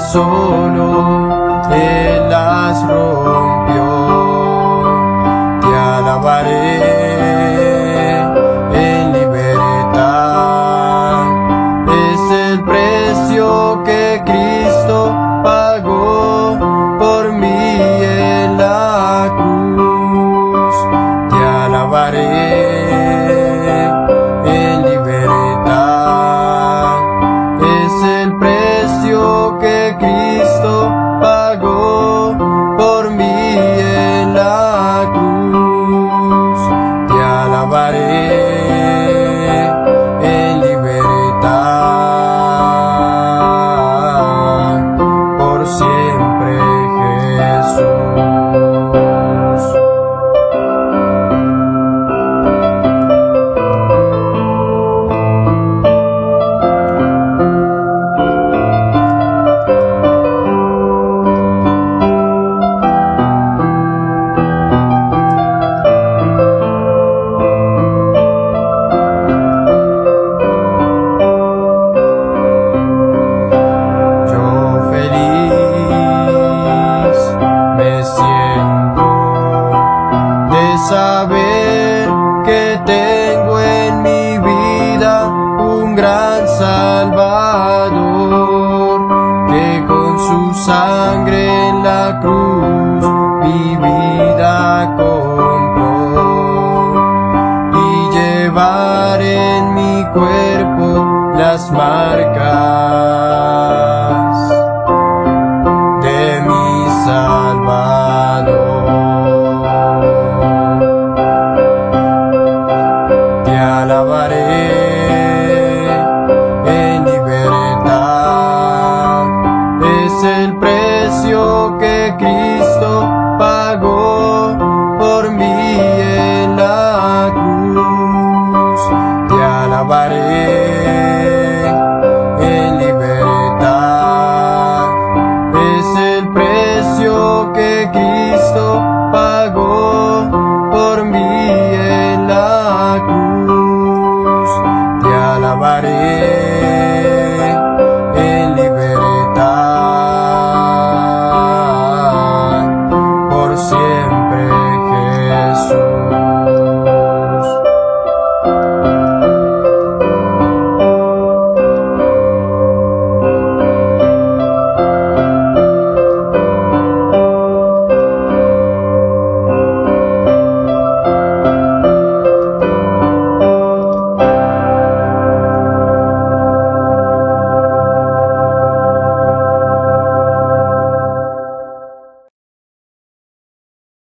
solo, Él las rompió. tengo en mi vida un gran Salvador que con su sangre en la cruz mi vida compró. Y llevar en mi cuerpo las marcas Cristo.